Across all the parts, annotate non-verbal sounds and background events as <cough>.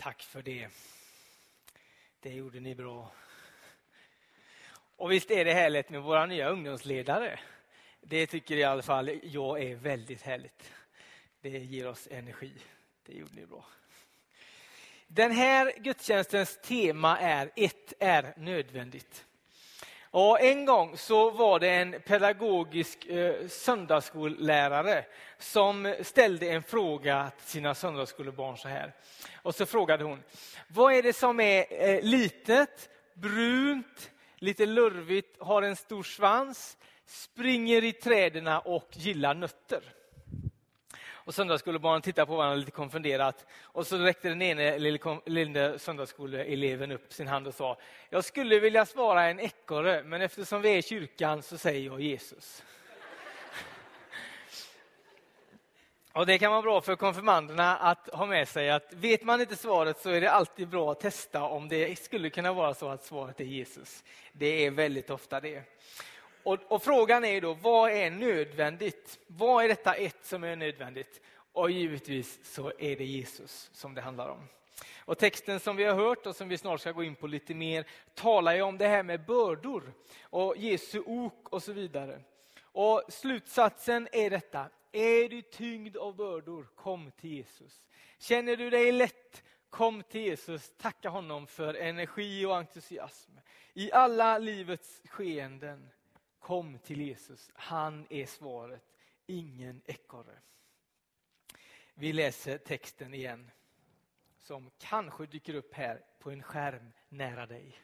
Tack för det. Det gjorde ni bra. Och visst är det härligt med våra nya ungdomsledare. Det tycker i alla fall jag är väldigt härligt. Det ger oss energi. Det gjorde ni bra. Den här gudstjänstens tema är Ett är nödvändigt. Och en gång så var det en pedagogisk eh, söndagsskollärare som ställde en fråga till sina söndagsskolebarn så här. Och så frågade hon, vad är det som är eh, litet, brunt, lite lurvigt, har en stor svans, springer i träden och gillar nötter? Och söndagsskolebarnen tittade på varandra lite konfunderat. Och så räckte den ene lille söndagsskoleeleven upp sin hand och sa, jag skulle vilja svara en ekorre, men eftersom vi är i kyrkan så säger jag Jesus. <laughs> Och Det kan vara bra för konfirmanderna att ha med sig att vet man inte svaret så är det alltid bra att testa om det skulle kunna vara så att svaret är Jesus. Det är väldigt ofta det. Och, och, frågan är då, vad är nödvändigt? Vad är detta ett som är nödvändigt? Och givetvis så är det Jesus som det handlar om. Och texten som vi har hört och som vi snart ska gå in på lite mer talar ju om det här med bördor och Jesu ok och så vidare. Och slutsatsen är detta. Är du tyngd av bördor, kom till Jesus. Känner du dig lätt, kom till Jesus. Tacka honom för energi och entusiasm. I alla livets skeenden Kom till Jesus, han är svaret, ingen ekorre. Vi läser texten igen, som kanske dyker upp här på en skärm nära dig.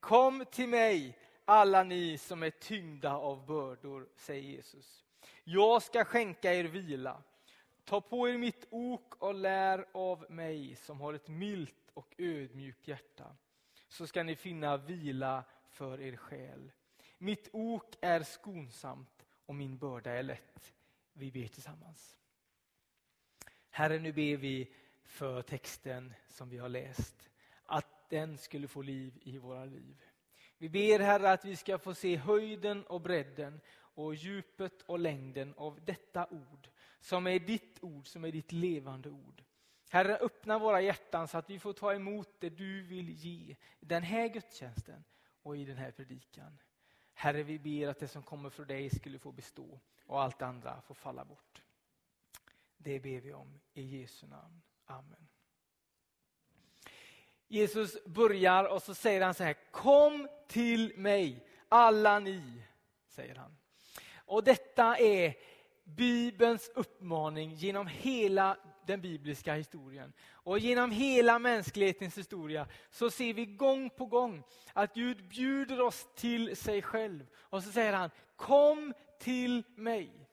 Kom till mig, alla ni som är tyngda av bördor, säger Jesus. Jag ska skänka er vila. Ta på er mitt ok och lär av mig som har ett milt och ödmjukt hjärta. Så ska ni finna vila för er själ. Mitt ok är skonsamt och min börda är lätt. Vi ber tillsammans. Herre, nu ber vi för texten som vi har läst, att den skulle få liv i våra liv. Vi ber Herre att vi ska få se höjden och bredden och djupet och längden av detta ord, som är ditt ord, som är ditt levande ord. Herre, öppna våra hjärtan så att vi får ta emot det du vill ge den här gudstjänsten och i den här predikan. Herre, vi ber att det som kommer från dig skulle få bestå och allt andra få falla bort. Det ber vi om i Jesu namn. Amen. Jesus börjar och så säger han så här, kom till mig alla ni, säger han. Och detta är Bibelns uppmaning genom hela den bibliska historien. Och genom hela mänsklighetens historia så ser vi gång på gång att Gud bjuder oss till sig själv. Och så säger han, kom till mig.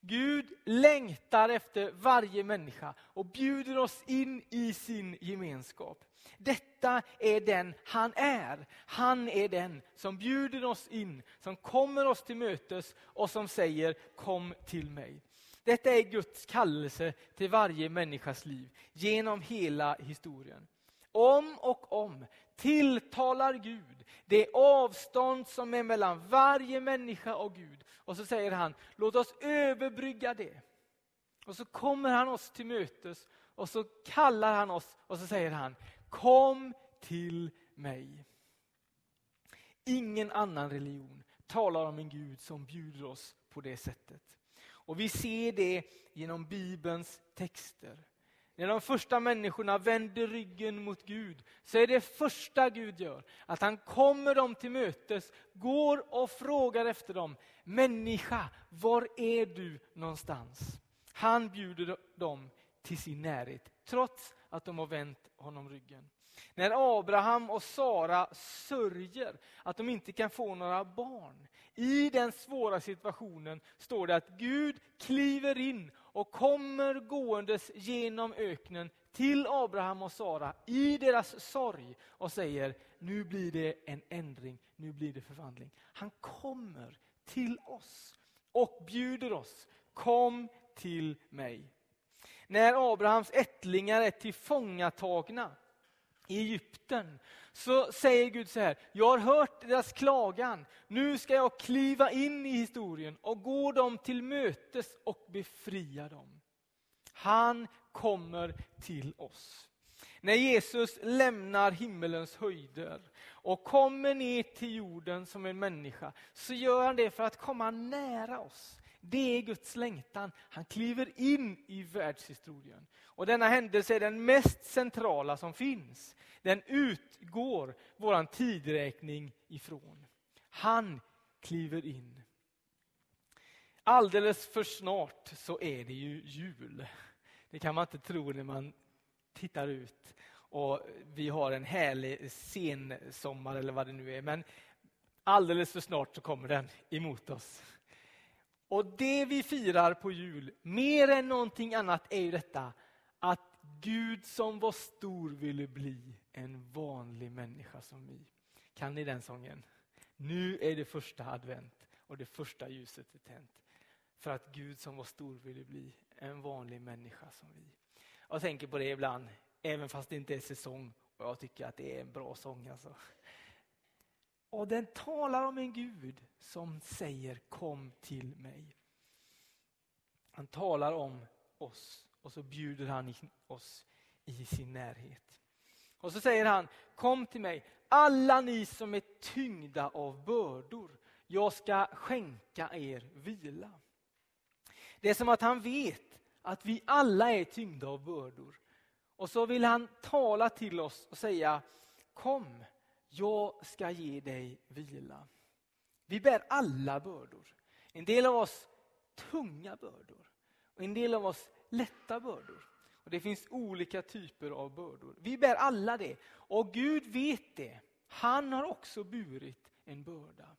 Gud längtar efter varje människa och bjuder oss in i sin gemenskap. Detta är den han är. Han är den som bjuder oss in, som kommer oss till mötes och som säger kom till mig. Detta är Guds kallelse till varje människas liv genom hela historien. Om och om tilltalar Gud det avstånd som är mellan varje människa och Gud. Och så säger han, låt oss överbrygga det. Och så kommer han oss till mötes och så kallar han oss och så säger han, kom till mig. Ingen annan religion talar om en Gud som bjuder oss på det sättet. Och vi ser det genom Bibelns texter. När de första människorna vänder ryggen mot Gud så är det första Gud gör att han kommer dem till mötes, går och frågar efter dem. Människa, var är du någonstans? Han bjuder dem till sin närhet trots att de har vänt honom ryggen. När Abraham och Sara sörjer att de inte kan få några barn. I den svåra situationen står det att Gud kliver in och kommer gåendes genom öknen till Abraham och Sara i deras sorg och säger nu blir det en ändring, nu blir det förvandling. Han kommer till oss och bjuder oss, kom till mig. När Abrahams ättlingar är tillfångatagna i Egypten så säger Gud så här, jag har hört deras klagan, nu ska jag kliva in i historien och gå dem till mötes och befria dem. Han kommer till oss. När Jesus lämnar himmelens höjder och kommer ner till jorden som en människa så gör han det för att komma nära oss. Det är Guds längtan. Han kliver in i världshistorien. Och denna händelse är den mest centrala som finns. Den utgår vår tidräkning ifrån. Han kliver in. Alldeles för snart så är det ju jul. Det kan man inte tro när man tittar ut och vi har en härlig sensommar eller vad det nu är. Men alldeles för snart så kommer den emot oss. Och det vi firar på jul, mer än någonting annat, är ju detta att Gud som var stor ville bli en vanlig människa som vi. Kan ni den sången? Nu är det första advent och det första ljuset är tänt. För att Gud som var stor ville bli en vanlig människa som vi. Jag tänker på det ibland, även fast det inte är säsong. Och jag tycker att det är en bra sång. Alltså. Och den talar om en Gud som säger kom till mig. Han talar om oss och så bjuder han oss i sin närhet. Och så säger han, kom till mig, alla ni som är tyngda av bördor. Jag ska skänka er vila. Det är som att han vet att vi alla är tyngda av bördor. Och så vill han tala till oss och säga, kom, jag ska ge dig vila. Vi bär alla bördor. En del av oss tunga bördor och en del av oss lätta bördor. Och Det finns olika typer av bördor. Vi bär alla det och Gud vet det. Han har också burit en börda.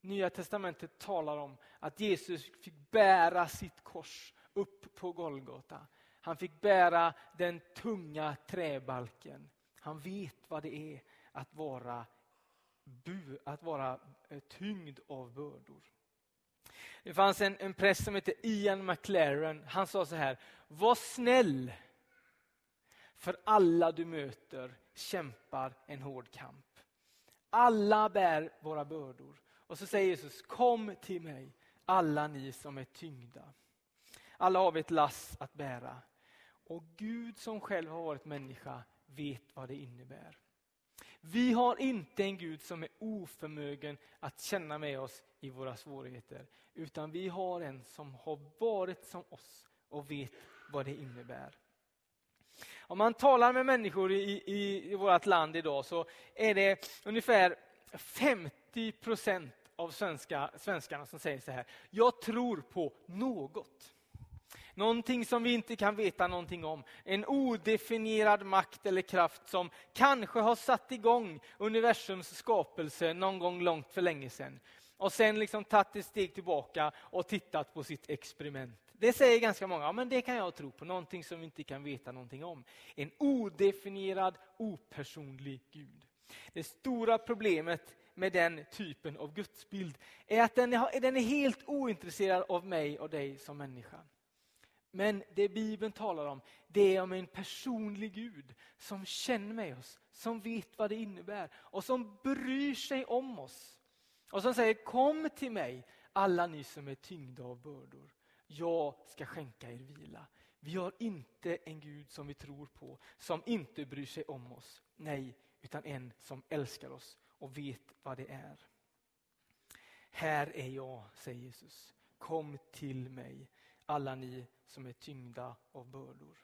Nya testamentet talar om att Jesus fick bära sitt kors upp på Golgata. Han fick bära den tunga träbalken. Han vet vad det är att vara, bu, att vara eh, tyngd av bördor. Det fanns en, en präst som hette Ian McLaren. Han sa så här, var snäll. För alla du möter kämpar en hård kamp. Alla bär våra bördor. Och så säger Jesus, kom till mig, alla ni som är tyngda. Alla har vi ett lass att bära. Och Gud som själv har varit människa vet vad det innebär. Vi har inte en Gud som är oförmögen att känna med oss i våra svårigheter. Utan vi har en som har varit som oss och vet vad det innebär. Om man talar med människor i, i, i vårt land idag så är det ungefär 50 procent av svenska, svenskarna som säger så här. Jag tror på något. Någonting som vi inte kan veta någonting om. En odefinierad makt eller kraft som kanske har satt igång universums skapelse någon gång långt för länge sedan. Och sen liksom tagit ett steg tillbaka och tittat på sitt experiment. Det säger ganska många, ja, men det kan jag tro på, någonting som vi inte kan veta någonting om. En odefinierad, opersonlig Gud. Det stora problemet med den typen av gudsbild är att den är, den är helt ointresserad av mig och dig som människa. Men det Bibeln talar om, det är om en personlig Gud som känner med oss, som vet vad det innebär och som bryr sig om oss. Och som säger, kom till mig alla ni som är tyngda av bördor. Jag ska skänka er vila. Vi har inte en Gud som vi tror på, som inte bryr sig om oss. Nej, utan en som älskar oss och vet vad det är. Här är jag, säger Jesus. Kom till mig, alla ni som är tyngda av bördor.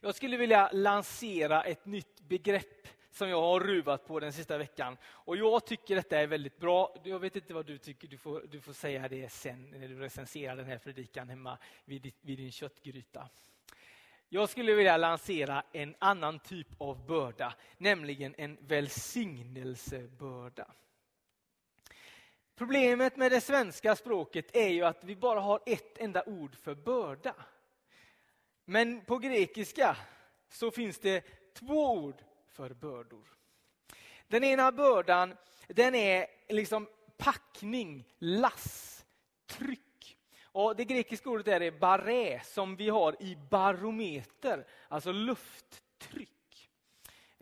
Jag skulle vilja lansera ett nytt begrepp som jag har ruvat på den sista veckan. Och Jag tycker detta är väldigt bra. Jag vet inte vad du tycker, du får, du får säga det sen när du recenserar den här predikan hemma vid, vid din köttgryta. Jag skulle vilja lansera en annan typ av börda, nämligen en välsignelsebörda. Problemet med det svenska språket är ju att vi bara har ett enda ord för börda. Men på grekiska så finns det två ord för bördor. Den ena bördan den är liksom packning, lass, tryck. Och Det grekiska ordet är barré, som vi har i barometer, alltså lufttryck.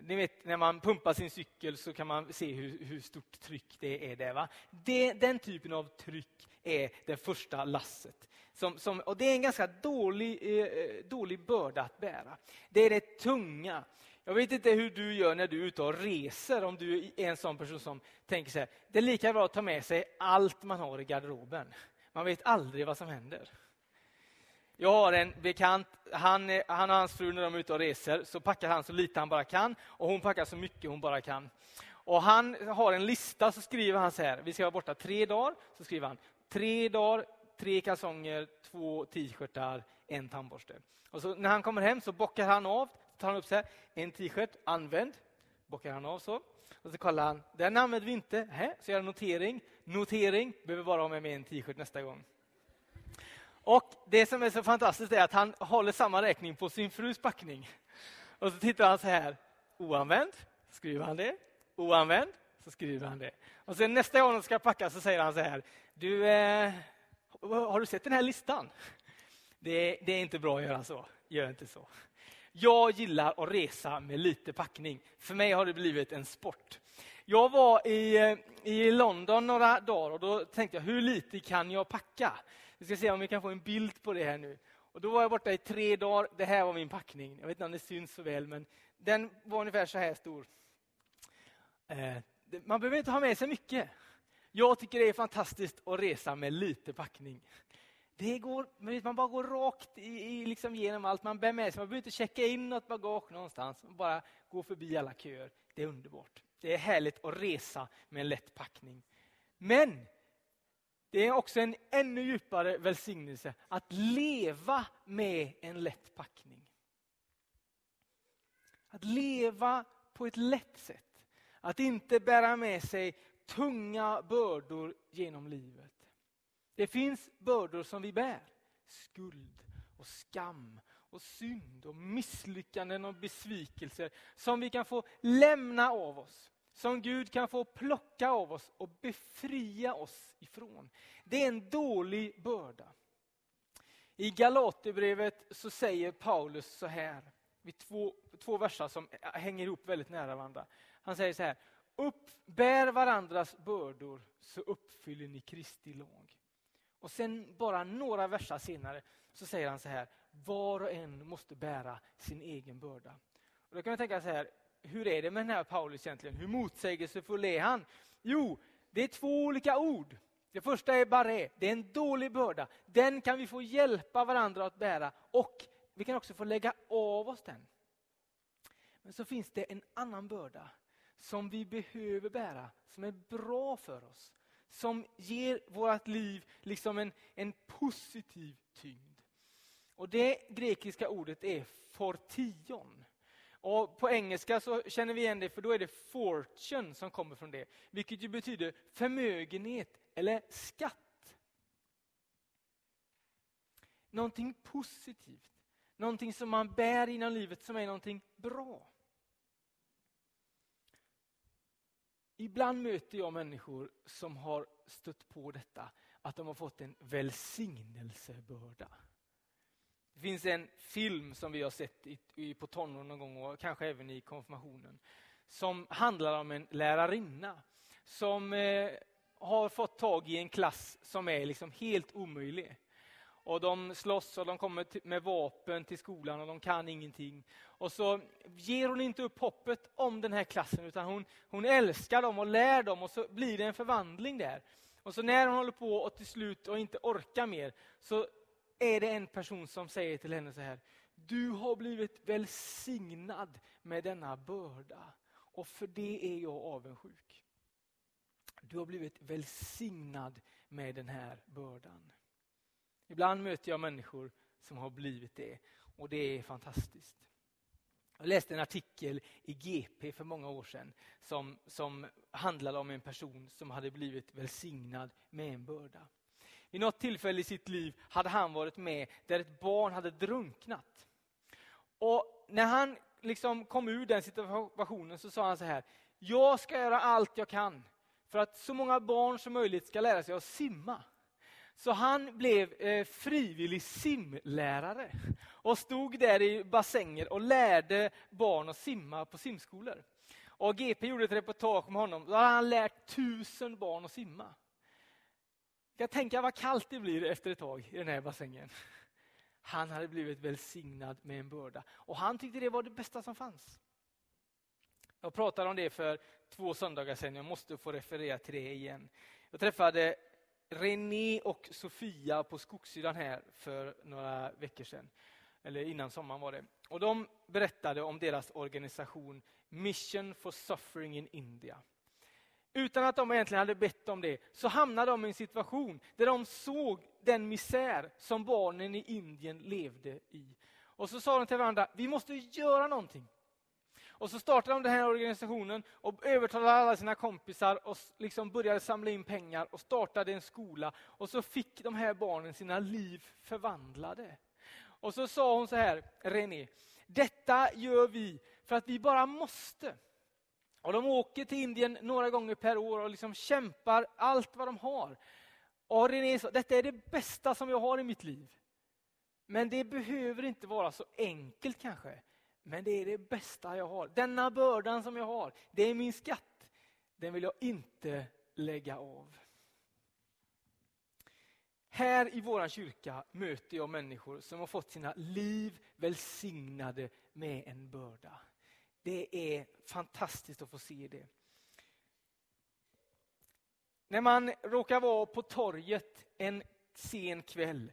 Ni vet när man pumpar sin cykel så kan man se hur, hur stort tryck det är där. Va? Det, den typen av tryck är det första lasset. Som, som, och det är en ganska dålig, eh, eh, dålig börda att bära. Det är det tunga. Jag vet inte hur du gör när du är ute och reser, om du är en sån person som tänker så här, det är lika bra att ta med sig allt man har i garderoben. Man vet aldrig vad som händer. Jag har en bekant, han, han och hans fru när de är ute och reser, så packar han så lite han bara kan och hon packar så mycket hon bara kan. Och han har en lista, så skriver han så här, vi ska vara borta tre dagar, så skriver han tre dagar, tre kalsonger, två t-shirtar, en tandborste. Och så när han kommer hem så bockar han av, tar han upp så här, en t-shirt, använd, bockar han av så. Och så kollar han, den använder vi inte, Hä? så gör han notering, notering, behöver bara ha med mig en t-shirt nästa gång. Och Det som är så fantastiskt är att han håller samma räkning på sin frus packning. Och så tittar han så här, oanvänd, skriver han det, oanvänd, så skriver han det. Och sen nästa gång de ska packa så säger han så här, du, eh, har du sett den här listan? Det, det är inte bra att göra så, gör inte så. Jag gillar att resa med lite packning. För mig har det blivit en sport. Jag var i, eh, i London några dagar och då tänkte jag, hur lite kan jag packa? Vi ska se om vi kan få en bild på det här nu. Och Då var jag borta i tre dagar. Det här var min packning. Jag vet inte om det syns så väl, men den var ungefär så här stor. Eh, man behöver inte ha med sig mycket. Jag tycker det är fantastiskt att resa med lite packning. Det går, man bara går rakt i, i, liksom genom allt man bär med sig. Man behöver inte checka in något bagage någonstans. Man bara gå förbi alla köer. Det är underbart. Det är härligt att resa med en lätt packning. Men det är också en ännu djupare välsignelse att leva med en lätt packning. Att leva på ett lätt sätt. Att inte bära med sig tunga bördor genom livet. Det finns bördor som vi bär. Skuld och skam och synd och misslyckanden och besvikelser som vi kan få lämna av oss som Gud kan få plocka av oss och befria oss ifrån. Det är en dålig börda. I Galaterbrevet så säger Paulus så här, vid två, två verser som hänger ihop väldigt nära varandra. Han säger så här, uppbär varandras bördor så uppfyller ni Kristi lag. Och sen bara några verser senare så säger han så här, var och en måste bära sin egen börda. Och då kan man tänka så här, hur är det med den här Paulus egentligen? Hur motsägelsefull är han? Jo, det är två olika ord. Det första är baré, det är en dålig börda. Den kan vi få hjälpa varandra att bära och vi kan också få lägga av oss den. Men så finns det en annan börda som vi behöver bära, som är bra för oss. Som ger vårt liv liksom en, en positiv tyngd. Och Det grekiska ordet är fortion. Och På engelska så känner vi igen det, för då är det fortune som kommer från det. Vilket ju betyder förmögenhet eller skatt. Någonting positivt. Någonting som man bär inom livet som är någonting bra. Ibland möter jag människor som har stött på detta, att de har fått en välsignelsebörda. Det finns en film som vi har sett i, i, på tonåren någon gång och kanske även i konfirmationen. Som handlar om en lärarinna som eh, har fått tag i en klass som är liksom helt omöjlig. Och De slåss och de kommer med vapen till skolan och de kan ingenting. Och så ger hon inte upp hoppet om den här klassen utan hon, hon älskar dem och lär dem och så blir det en förvandling där. Och så när hon håller på och till slut och inte orkar mer så är det en person som säger till henne så här. Du har blivit välsignad med denna börda och för det är jag avundsjuk. Du har blivit välsignad med den här bördan. Ibland möter jag människor som har blivit det och det är fantastiskt. Jag läste en artikel i GP för många år sedan som, som handlade om en person som hade blivit välsignad med en börda. Vid något tillfälle i sitt liv hade han varit med där ett barn hade drunknat. Och när han liksom kom ur den situationen så sa han så här. Jag ska göra allt jag kan för att så många barn som möjligt ska lära sig att simma. Så han blev eh, frivillig simlärare och stod där i bassänger och lärde barn att simma på simskolor. Och GP gjorde ett reportage med honom. Då hade han lärt tusen barn att simma. Kan tänka vad kallt det blir efter ett tag i den här bassängen. Han hade blivit välsignad med en börda och han tyckte det var det bästa som fanns. Jag pratade om det för två söndagar sedan, jag måste få referera till det igen. Jag träffade René och Sofia på Skogssidan här för några veckor sedan. Eller innan sommaren var det. Och de berättade om deras organisation Mission for Suffering in India. Utan att de egentligen hade bett om det så hamnade de i en situation där de såg den misär som barnen i Indien levde i. Och så sa de till varandra, vi måste göra någonting. Och så startade de den här organisationen och övertalade alla sina kompisar och liksom började samla in pengar och startade en skola. Och så fick de här barnen sina liv förvandlade. Och så sa hon så här, René, detta gör vi för att vi bara måste. Och De åker till Indien några gånger per år och liksom kämpar allt vad de har. Och René sa, detta är det bästa som jag har i mitt liv. Men det behöver inte vara så enkelt kanske. Men det är det bästa jag har. Denna bördan som jag har, det är min skatt. Den vill jag inte lägga av. Här i vår kyrka möter jag människor som har fått sina liv välsignade med en börda. Det är fantastiskt att få se det. När man råkar vara på torget en sen kväll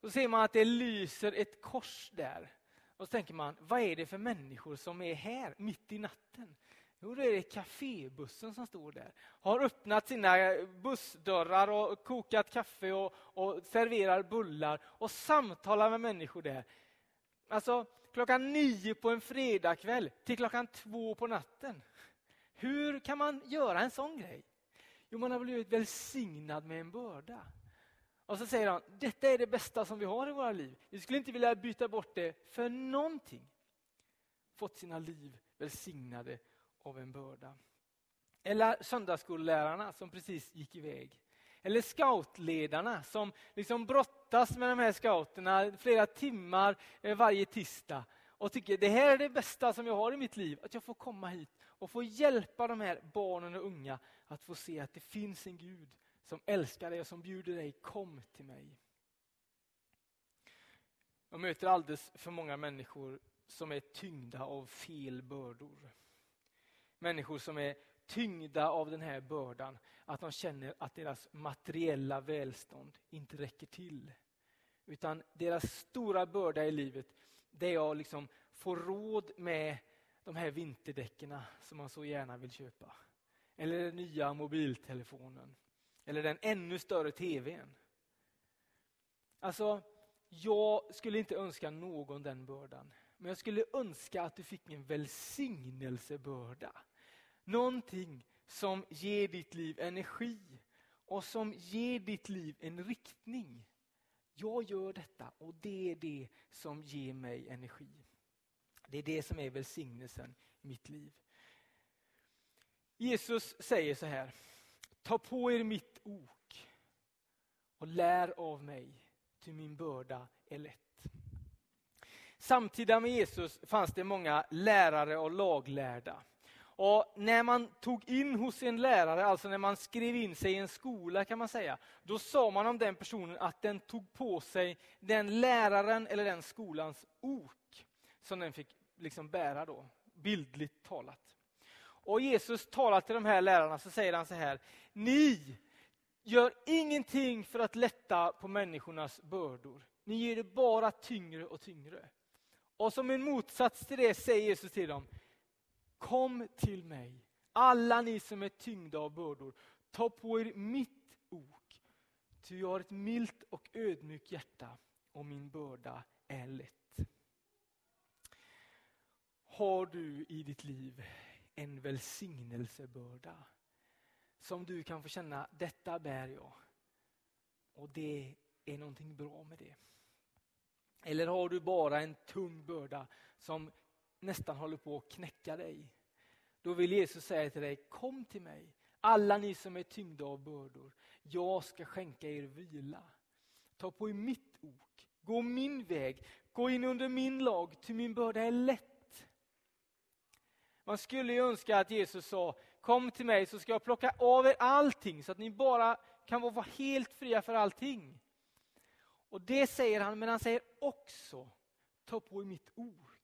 så ser man att det lyser ett kors där. Och så tänker man, vad är det för människor som är här mitt i natten? Jo, det är kafébussen som står där. Har öppnat sina bussdörrar och kokat kaffe och, och serverar bullar och samtalar med människor där. Alltså klockan nio på en fredagkväll till klockan två på natten. Hur kan man göra en sån grej? Jo, man har blivit välsignad med en börda. Och så säger han, detta är det bästa som vi har i våra liv. Vi skulle inte vilja byta bort det för någonting. Fått sina liv välsignade av en börda. Eller söndagsskollärarna som precis gick iväg. Eller scoutledarna som liksom brottas med de här scouterna flera timmar eh, varje tisdag och tycker det här är det bästa som jag har i mitt liv, att jag får komma hit och få hjälpa de här barnen och unga att få se att det finns en Gud som älskar dig och som bjuder dig, kom till mig. Jag möter alldeles för många människor som är tyngda av fel bördor. Människor som är tyngda av den här bördan, att de känner att deras materiella välstånd inte räcker till. Utan deras stora börda i livet, det är att liksom få råd med de här vinterdäcken som man så gärna vill köpa. Eller den nya mobiltelefonen. Eller den ännu större tvn. Alltså, jag skulle inte önska någon den bördan. Men jag skulle önska att du fick en välsignelsebörda. Någonting som ger ditt liv energi och som ger ditt liv en riktning. Jag gör detta och det är det som ger mig energi. Det är det som är välsignelsen i mitt liv. Jesus säger så här, ta på er mitt ok och lär av mig, ty min börda är lätt. Samtida med Jesus fanns det många lärare och laglärda. Och när man tog in hos en lärare, alltså när man skrev in sig i en skola kan man säga, då sa man om den personen att den tog på sig den läraren eller den skolans ok som den fick liksom bära då, bildligt talat. Och Jesus talar till de här lärarna så säger han så här, ni gör ingenting för att lätta på människornas bördor. Ni ger det bara tyngre och tyngre. Och som en motsats till det säger Jesus till dem, kom till mig, alla ni som är tyngda av bördor, ta på er mitt ok, ty jag har ett milt och ödmjukt hjärta och min börda är lätt. Har du i ditt liv en välsignelsebörda som du kan få känna, detta bär jag. Och det är någonting bra med det. Eller har du bara en tung börda som nästan håller på att knäcka dig? Då vill Jesus säga till dig, kom till mig, alla ni som är tyngda av bördor. Jag ska skänka er vila. Ta på er mitt ok, gå min väg, gå in under min lag, ty min börda är lätt. Man skulle ju önska att Jesus sa, kom till mig så ska jag plocka av er allting så att ni bara kan vara helt fria för allting. Och det säger han, men han säger också, ta på er mitt ok.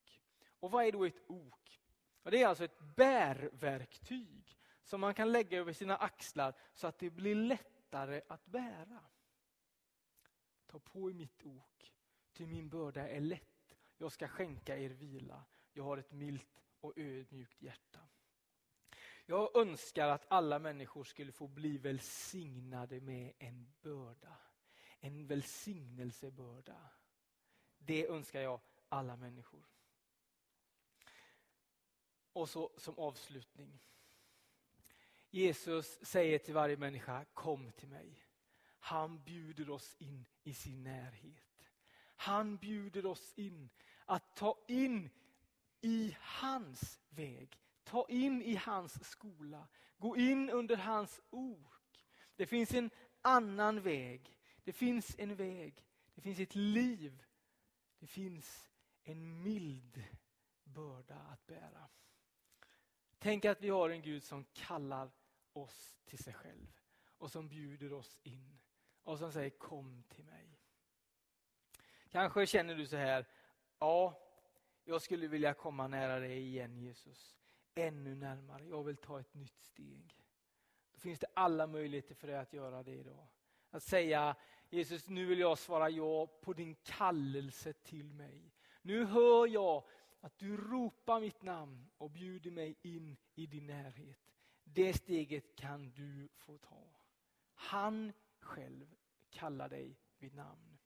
Och vad är då ett ok? Och det är alltså ett bärverktyg som man kan lägga över sina axlar så att det blir lättare att bära. Ta på er mitt ok, ty min börda är lätt. Jag ska skänka er vila. Jag har ett milt och ödmjukt hjärta. Jag önskar att alla människor skulle få bli välsignade med en börda. En välsignelsebörda. Det önskar jag alla människor. Och så som avslutning. Jesus säger till varje människa, kom till mig. Han bjuder oss in i sin närhet. Han bjuder oss in att ta in i hans väg. Ta in i hans skola. Gå in under hans ok. Det finns en annan väg. Det finns en väg. Det finns ett liv. Det finns en mild börda att bära. Tänk att vi har en Gud som kallar oss till sig själv och som bjuder oss in och som säger kom till mig. Kanske känner du så här, ja, jag skulle vilja komma nära dig igen Jesus. Ännu närmare, jag vill ta ett nytt steg. Då finns det alla möjligheter för dig att göra det idag. Att säga Jesus, nu vill jag svara ja på din kallelse till mig. Nu hör jag att du ropar mitt namn och bjuder mig in i din närhet. Det steget kan du få ta. Han själv kallar dig vid namn.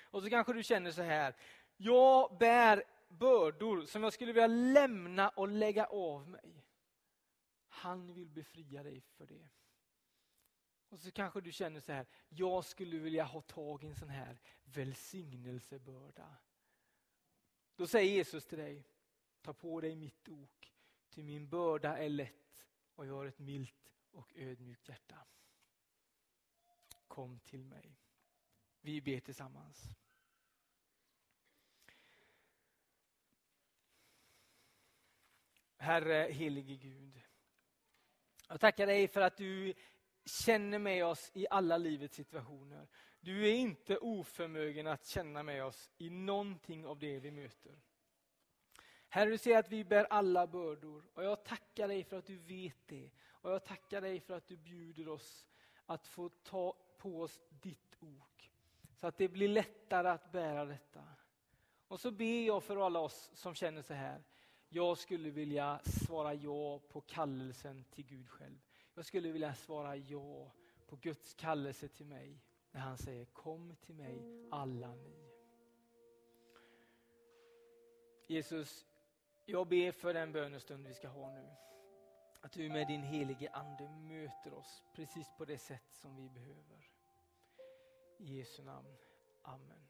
Och så kanske du känner så här, jag bär bördor som jag skulle vilja lämna och lägga av mig. Han vill befria dig för det. Och så kanske du känner så här, jag skulle vilja ha tag i en sån här välsignelsebörda. Då säger Jesus till dig, ta på dig mitt ok, till min börda är lätt och jag har ett milt och ödmjukt hjärta. Kom till mig. Vi ber tillsammans. Herre helige Gud. Jag tackar dig för att du känner med oss i alla livets situationer. Du är inte oförmögen att känna med oss i någonting av det vi möter. Herre, du ser att vi bär alla bördor och jag tackar dig för att du vet det. Och jag tackar dig för att du bjuder oss att få ta på oss ditt ok. Så att det blir lättare att bära detta. Och så ber jag för alla oss som känner så här. Jag skulle vilja svara ja på kallelsen till Gud själv. Jag skulle vilja svara ja på Guds kallelse till mig när han säger kom till mig alla ni. Jesus, jag ber för den bönestund vi ska ha nu. Att du med din helige ande möter oss precis på det sätt som vi behöver. I Jesu namn. Amen.